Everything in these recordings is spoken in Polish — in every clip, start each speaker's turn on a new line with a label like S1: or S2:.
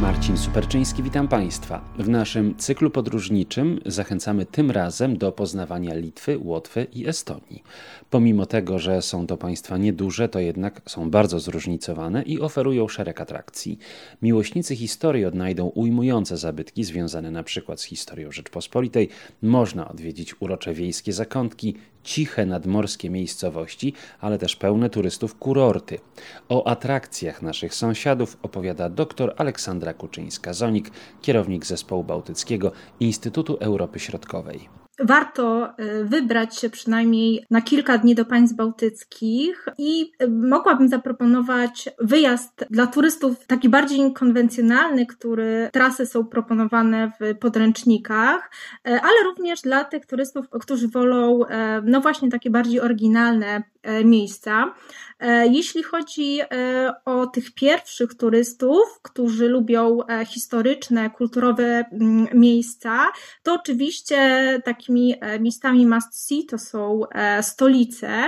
S1: Marcin Superczyński, witam Państwa. W naszym cyklu podróżniczym zachęcamy tym razem do poznawania Litwy, Łotwy i Estonii. Pomimo tego, że są to państwa nieduże, to jednak są bardzo zróżnicowane i oferują szereg atrakcji. Miłośnicy historii odnajdą ujmujące zabytki związane na przykład z historią Rzeczpospolitej. Można odwiedzić urocze wiejskie zakątki, ciche nadmorskie miejscowości, ale też pełne turystów kurorty. O atrakcjach naszych sąsiadów opowiada dr Aleksandra Kuczyńska-Zonik, kierownik zespołu bałtyckiego Instytutu Europy Środkowej
S2: warto y, wybrać się przynajmniej na kilka dni do państw bałtyckich i y, mogłabym zaproponować wyjazd dla turystów taki bardziej konwencjonalny, który trasy są proponowane w podręcznikach, y, ale również dla tych turystów, którzy wolą no właśnie takie bardziej oryginalne miejsca. Jeśli chodzi o tych pierwszych turystów, którzy lubią historyczne, kulturowe mm, miejsca, to oczywiście taki takimi e, miejscami must see to są e, stolice.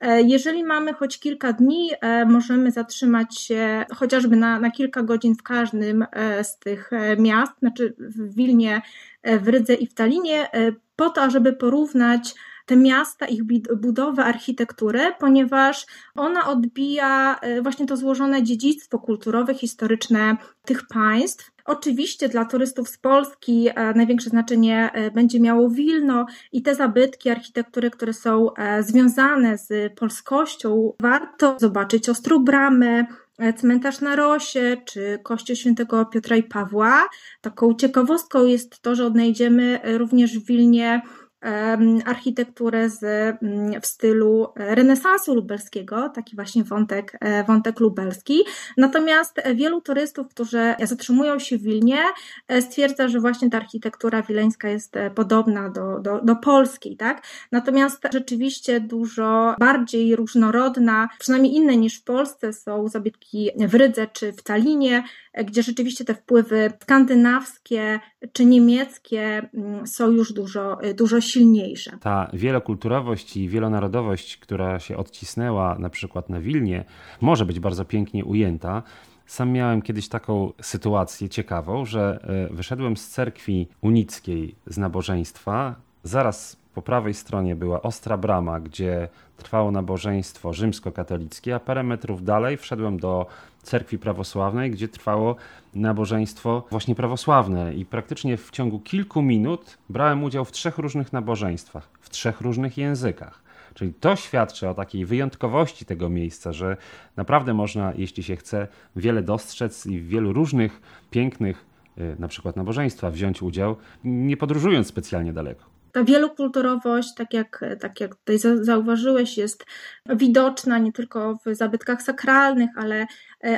S2: E, jeżeli mamy choć kilka dni, możemy zatrzymać się chociażby na, na kilka godzin w każdym z tych miast, znaczy w Wilnie, w Rydze i w Talinie, po to, żeby porównać te miasta, ich budowę, architekturę, ponieważ ona odbija właśnie to złożone dziedzictwo kulturowe, historyczne tych państw. Oczywiście dla turystów z Polski e, największe znaczenie e, będzie miało Wilno i te zabytki architektury, które są e, związane z polskością. Warto zobaczyć Ostrą Bramę, cmentarz na Rosie czy kościół świętego Piotra i Pawła. Taką ciekawostką jest to, że odnajdziemy również w Wilnie architekturę z, mm, w stylu renesansu lubelskiego, taki właśnie wątek, e, wątek lubelski. Natomiast wielu turystów, którzy zatrzymują się w Wilnie, e, stwierdza, że właśnie ta architektura wileńska jest e, podobna do, do, do polskiej, tak? Natomiast rzeczywiście dużo bardziej różnorodna, przynajmniej inne niż w Polsce, są zabytki w Rydze czy w Talinie, gdzie rzeczywiście te wpływy skandynawskie czy niemieckie mm, są już dużo, dużo silniejsze.
S1: Ta wielokulturowość i wielonarodowość, która się odcisnęła na przykład na Wilnie, może być bardzo pięknie ujęta. Sam miałem kiedyś taką sytuację ciekawą, że e, wyszedłem z cerkwi unickiej z nabożeństwa. Zaraz po prawej stronie była Ostra Brama, gdzie trwało nabożeństwo rzymskokatolickie, a parę metrów dalej wszedłem do cerkwi prawosławnej, gdzie trwało nabożeństwo właśnie prawosławne i praktycznie w ciągu kilku minut brałem udział w trzech różnych nabożeństwach, w trzech różnych językach. Czyli to świadczy o takiej wyjątkowości tego miejsca, że naprawdę można, jeśli się chce, wiele dostrzec i w wielu różnych pięknych, y, na przykład nabożeństwa, wziąć udział, nie podróżując specjalnie daleko.
S2: Ta wielokulturowość, tak jak, tak jak tutaj zauważyłeś, jest widoczna nie tylko w zabytkach sakralnych, ale,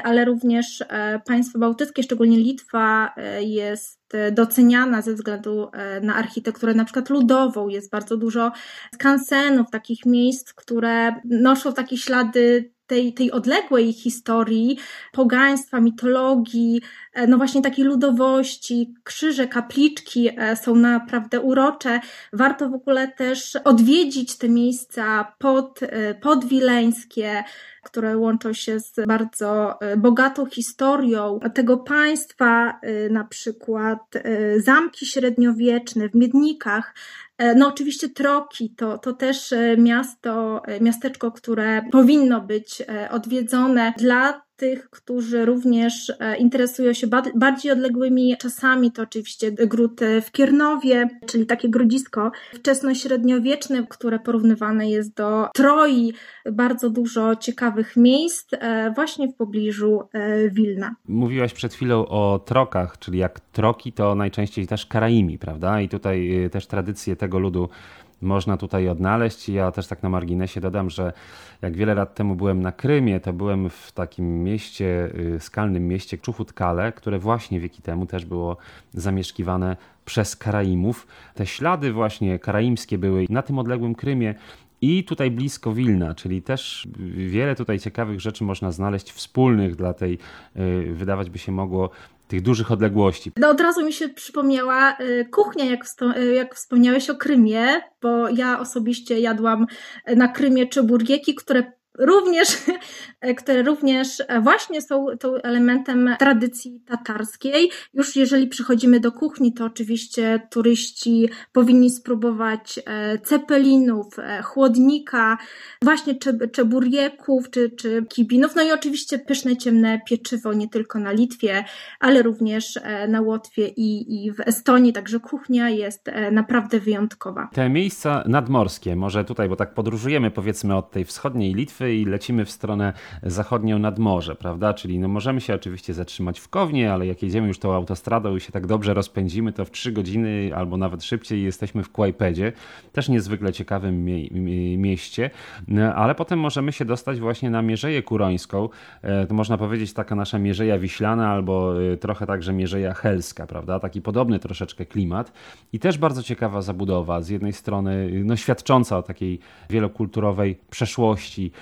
S2: ale również e, państwa bałtyckie, szczególnie Litwa, e, jest doceniana ze względu e, na architekturę na przykład ludową. Jest bardzo dużo skansenów, takich miejsc, które noszą takie ślady tej, tej odległej historii, pogaństwa, mitologii, e, no właśnie takiej ludowości, krzyże, kapliczki e, są naprawdę urocze. Warto w ogóle też odwiedzić te miejsca pod, e, podwileńskie, które łączą się z bardzo bogatą historią tego państwa, na przykład zamki średniowieczne w Miednikach, no oczywiście Troki to, to też e, miasto, e, miasteczko, które powinno być odwiedzone dla tych, którzy również e, interesują się bardziej odległymi czasami, to oczywiście gród w Kiernowie, czyli takie grodzisko wczesnośredniowieczne, które porównywane jest do Troi. Bardzo dużo ciekawych miejsc e, właśnie w pobliżu e, Wilna.
S1: Mówiłaś przed chwilą o trokach, czyli jak troki to najczęściej też Karaimi, prawda? I tutaj też tradycje tego ludu można tutaj odnaleźć. Ja też tak na marginesie dodam, że jak wiele lat temu byłem na Krymie, to byłem w takim mieście, y, skalnym mieście Czuchutkale, które właśnie wieki temu też było zamieszkiwane przez Karaimów. Te ślady właśnie karaimskie były na tym odległym Krymie i tutaj blisko Wilna, czyli też wiele tutaj ciekawych rzeczy można znaleźć wspólnych dla tej, y, wydawać by się mogło, tych dużych odległości.
S2: No od razu mi się przypomniała y, kuchnia, jak, y, jak wspomniałeś o Krymie, bo ja osobiście jadłam na Krymie czeburgieki, które również, które również właśnie są to elementem tradycji tatarskiej. Już jeżeli przychodzimy do kuchni, to oczywiście turyści powinni spróbować e, cepelinów, e, chłodnika, właśnie czeburieków czy, czy kibinów, no i oczywiście pyszne ciemne pieczywo nie tylko na Litwie, ale również e, na Łotwie i, i w Estonii, także kuchnia jest naprawdę wyjątkowa.
S1: Te miejsca nadmorskie, może tutaj, bo tak podróżujemy powiedzmy od tej wschodniej Litwy i lecimy w stronę zachodnią nad morze, prawda? Czyli no możemy się oczywiście zatrzymać w Kownie, ale jak jedziemy już tą autostradą i się tak dobrze rozpędzimy, to w 3 godziny albo nawet szybciej jesteśmy w Kłajpedzie, też niezwykle ciekawym mie mieście, no, ale potem możemy się dostać właśnie na Mierzeję Kurońską, e, to można powiedzieć taka nasza Mierzeja Wiślana albo e, trochę także Mierzeja Helska, prawda? Taki podobny troszeczkę klimat. I też bardzo ciekawa zabudowa, z jednej strony no, świadcząca o takiej wielokulturowej przeszłości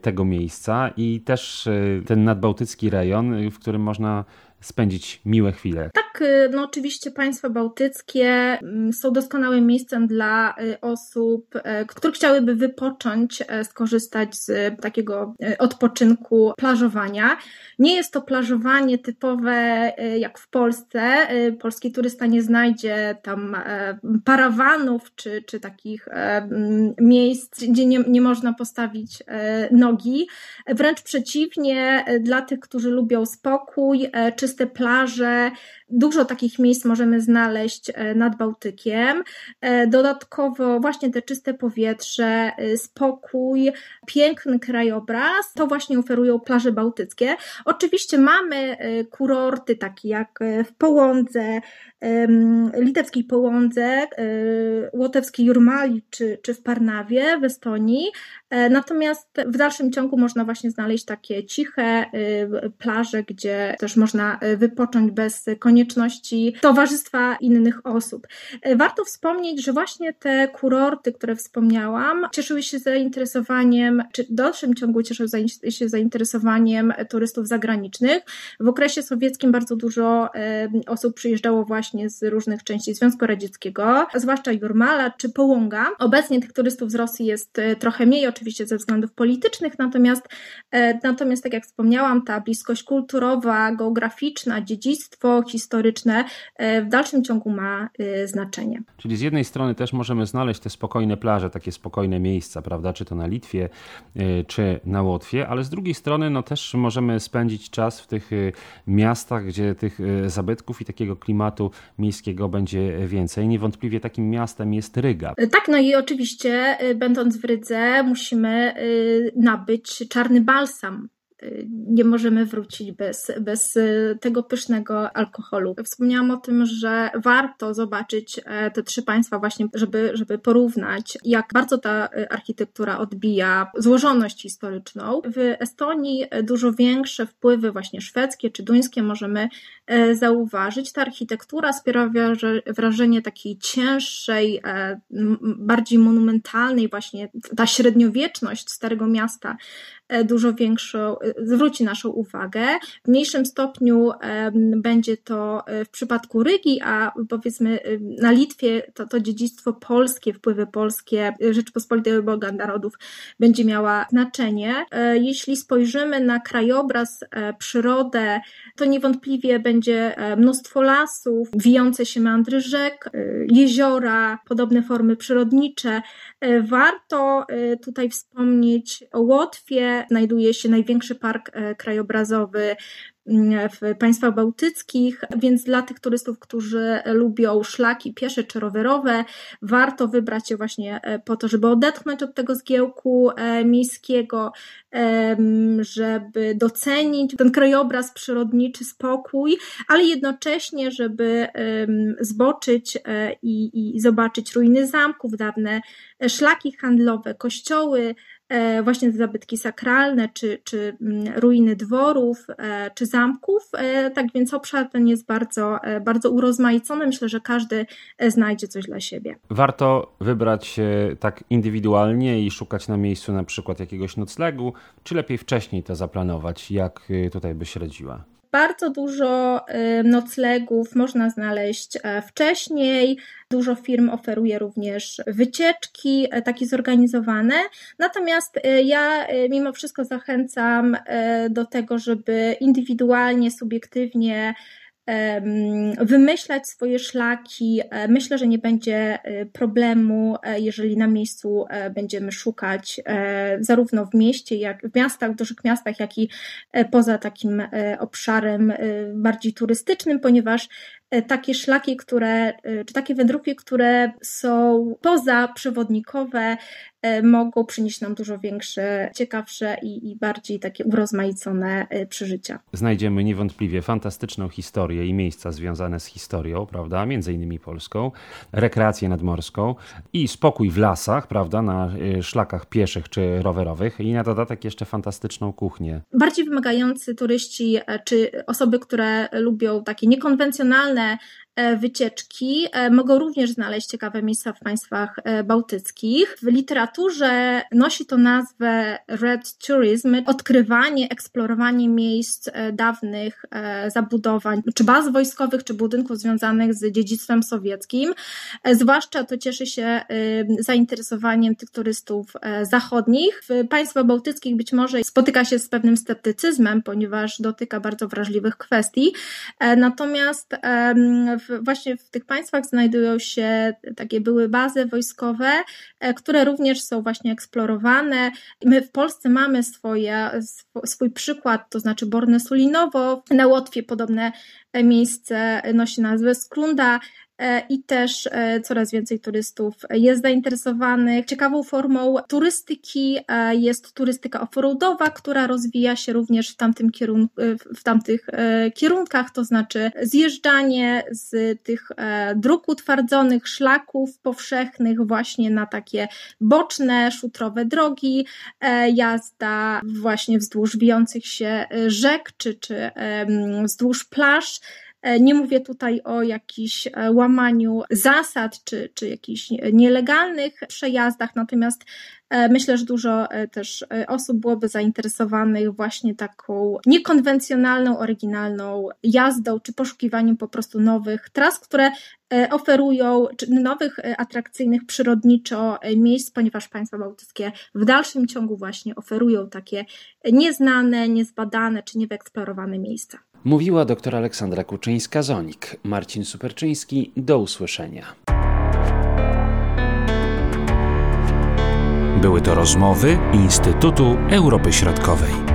S1: tego miejsca i też ten nadbałtycki rejon, w którym można spędzić miłe chwile.
S2: Tak, y, no oczywiście państwa bałtyckie mm, są doskonałym miejscem dla y, osób, y, które chciałyby wypocząć, skorzystać z takiego odpoczynku plażowania. Nie jest to plażowanie typowe jak w Polsce. Polski turysta nie znajdzie tam parawanów czy, czy takich mm, miejsc, gdzie nie, nie można postawić nogi. Wręcz przeciwnie, dla tych, którzy lubią spokój, czy czyste plaże. Dużo takich miejsc możemy znaleźć e, nad Bałtykiem. E, dodatkowo właśnie te czyste powietrze, e, spokój, piękny krajobraz, to właśnie oferują plaże bałtyckie. Oczywiście mamy kurorty takie jak w Połądze, litewskiej Połądze, łotewskiej Jurmali czy, czy w Parnawie w Estonii. Natomiast w dalszym ciągu można właśnie znaleźć takie ciche plaże, gdzie też można wypocząć bez konieczności towarzystwa innych osób. Warto wspomnieć, że właśnie te kurorty, które wspomniałam, cieszyły się zainteresowaniem, czy w dalszym ciągu cieszyły się zainteresowaniem turystów zagranicznych. W okresie sowieckim bardzo dużo osób przyjeżdżało właśnie z różnych części Związku Radzieckiego, zwłaszcza Jurmala czy Połąga. Obecnie tych turystów z Rosji jest e, trochę mniej, oczywiście ze względów politycznych, natomiast, e, natomiast tak jak wspomniałam, ta bliskość kulturowa, geograficzna, dziedzictwo historyczne e, w dalszym ciągu ma e, znaczenie.
S1: Czyli z jednej strony też możemy znaleźć te spokojne plaże, takie spokojne miejsca, prawda, czy to na Litwie, e, czy na Łotwie, ale z drugiej strony no też możemy spędzić czas w tych miastach, gdzie tych zabytków i takiego klimatu miejskiego będzie więcej. Niewątpliwie takim miastem jest Ryga.
S2: Tak, no i oczywiście będąc w Rydze musimy nabyć czarny balsam nie możemy wrócić bez, bez tego pysznego alkoholu. Wspomniałam o tym, że warto zobaczyć e, te trzy państwa właśnie, żeby, żeby porównać, jak bardzo ta architektura odbija złożoność historyczną. W Estonii dużo większe wpływy właśnie szwedzkie czy duńskie możemy e, zauważyć. Ta architektura sprawia wrażenie takiej cięższej, e, bardziej monumentalnej właśnie, ta średniowieczność Starego Miasta dużo większą, zwróci naszą uwagę. W mniejszym stopniu będzie to e, w przypadku Rygi, a powiedzmy e, na Litwie to, to dziedzictwo polskie, wpływy polskie Rzeczpospolitej Boga Narodów będzie miała znaczenie. E, jeśli spojrzymy na krajobraz, przyrodę, to niewątpliwie będzie mnóstwo lasów, wijące się meandry rzek, jeziora, podobne formy przyrodnicze. Warto tutaj wspomnieć o Łotwie, znajduje się największy park e, krajobrazowy mm, w państwach bałtyckich, więc dla tych turystów, którzy lubią szlaki piesze czy rowerowe, warto wybrać je właśnie e, po to, żeby odetchnąć od tego zgiełku e, miejskiego, żeby docenić ten krajobraz przyrodniczy, spokój, ale jednocześnie, żeby zboczyć i, i zobaczyć ruiny zamków, dawne szlaki handlowe, kościoły, właśnie te zabytki sakralne, czy, czy mm, ruiny dworów, e, czy zamków. E, tak więc obszar ten jest bardzo, bardzo urozmaicony. Myślę, że każdy znajdzie coś dla siebie.
S1: Warto wybrać tak indywidualnie i szukać na miejscu na przykład jakiegoś noclegu, czy lepiej wcześniej to zaplanować? Jak tutaj byś radziła?
S2: Bardzo dużo noclegów można znaleźć wcześniej. Dużo firm oferuje również wycieczki takie zorganizowane. Natomiast ja mimo wszystko zachęcam do tego, żeby indywidualnie, subiektywnie wymyślać swoje szlaki. E, myślę, że nie będzie e, problemu, e, jeżeli na miejscu będziemy szukać zarówno w mieście, jak w miastach, w dużych miastach, jak i poza takim obszarem bardziej turystycznym, ponieważ takie szlaki, które, czy takie wędrówki, które są poza przewodnikowe, mogą przynieść nam dużo większe, ciekawsze i, i bardziej takie urozmaicone e, przeżycia.
S1: Znajdziemy niewątpliwie fantastyczną historię i miejsca związane z historią, prawda, między innymi polską, rekreację nadmorską i spokój w lasach, prawda, na e, szlakach pieszych czy rowerowych i na dodatek jeszcze fantastyczną kuchnię.
S2: Bardziej wymagający turyści czy osoby, które lubią takie niekonwencjonalne E, wycieczki e, mogą również znaleźć ciekawe miejsca w państwach e, bałtyckich. W literaturze nosi to nazwę Red Tourism, odkrywanie, eksplorowanie miejsc dawnych zabudowań, czy baz wojskowych, czy budynków związanych z dziedzictwem sowieckim. Zwłaszcza to cieszy się zainteresowaniem tych turystów zachodnich. W państwach bałtyckich być może spotyka się z pewnym sceptycyzmem, ponieważ dotyka bardzo wrażliwych kwestii. Natomiast w, właśnie w tych państwach znajdują się takie były bazy wojskowe, e, które również są właśnie eksplorowane. My w Polsce mamy swoje, swój przykład, to znaczy Borne Sulinowo, na Łotwie podobne miejsce nosi nazwę Skrunda, E, i też e, coraz więcej turystów jest zainteresowanych. Ciekawą formą turystyki e, jest turystyka offroadowa, która rozwija się również w, tamtym kierunku, w tamtych kierunkach, to znaczy zjeżdżanie z tych dróg utwardzonych, szlaków powszechnych właśnie na takie boczne, szutrowe drogi, jazda właśnie wzdłuż wijących się rzek czy, czy wzdłuż plaż. E, nie mówię tutaj o jakichś e, łamaniu zasad czy, czy jakichś nielegalnych przejazdach, natomiast e, myślę, że dużo też osób byłoby zainteresowanych właśnie taką niekonwencjonalną, oryginalną jazdą czy poszukiwaniem po prostu nowych tras, które oferują, nowych atrakcyjnych przyrodniczo miejsc, ponieważ państwa bałtyckie w dalszym ciągu właśnie oferują takie nieznane, niezbadane czy niewyeksplorowane miejsca.
S3: Mówiła dr Aleksandra Kuczyńska-Zonik. Marcin Superczyński, do usłyszenia. Były to rozmowy Instytutu Europy Środkowej.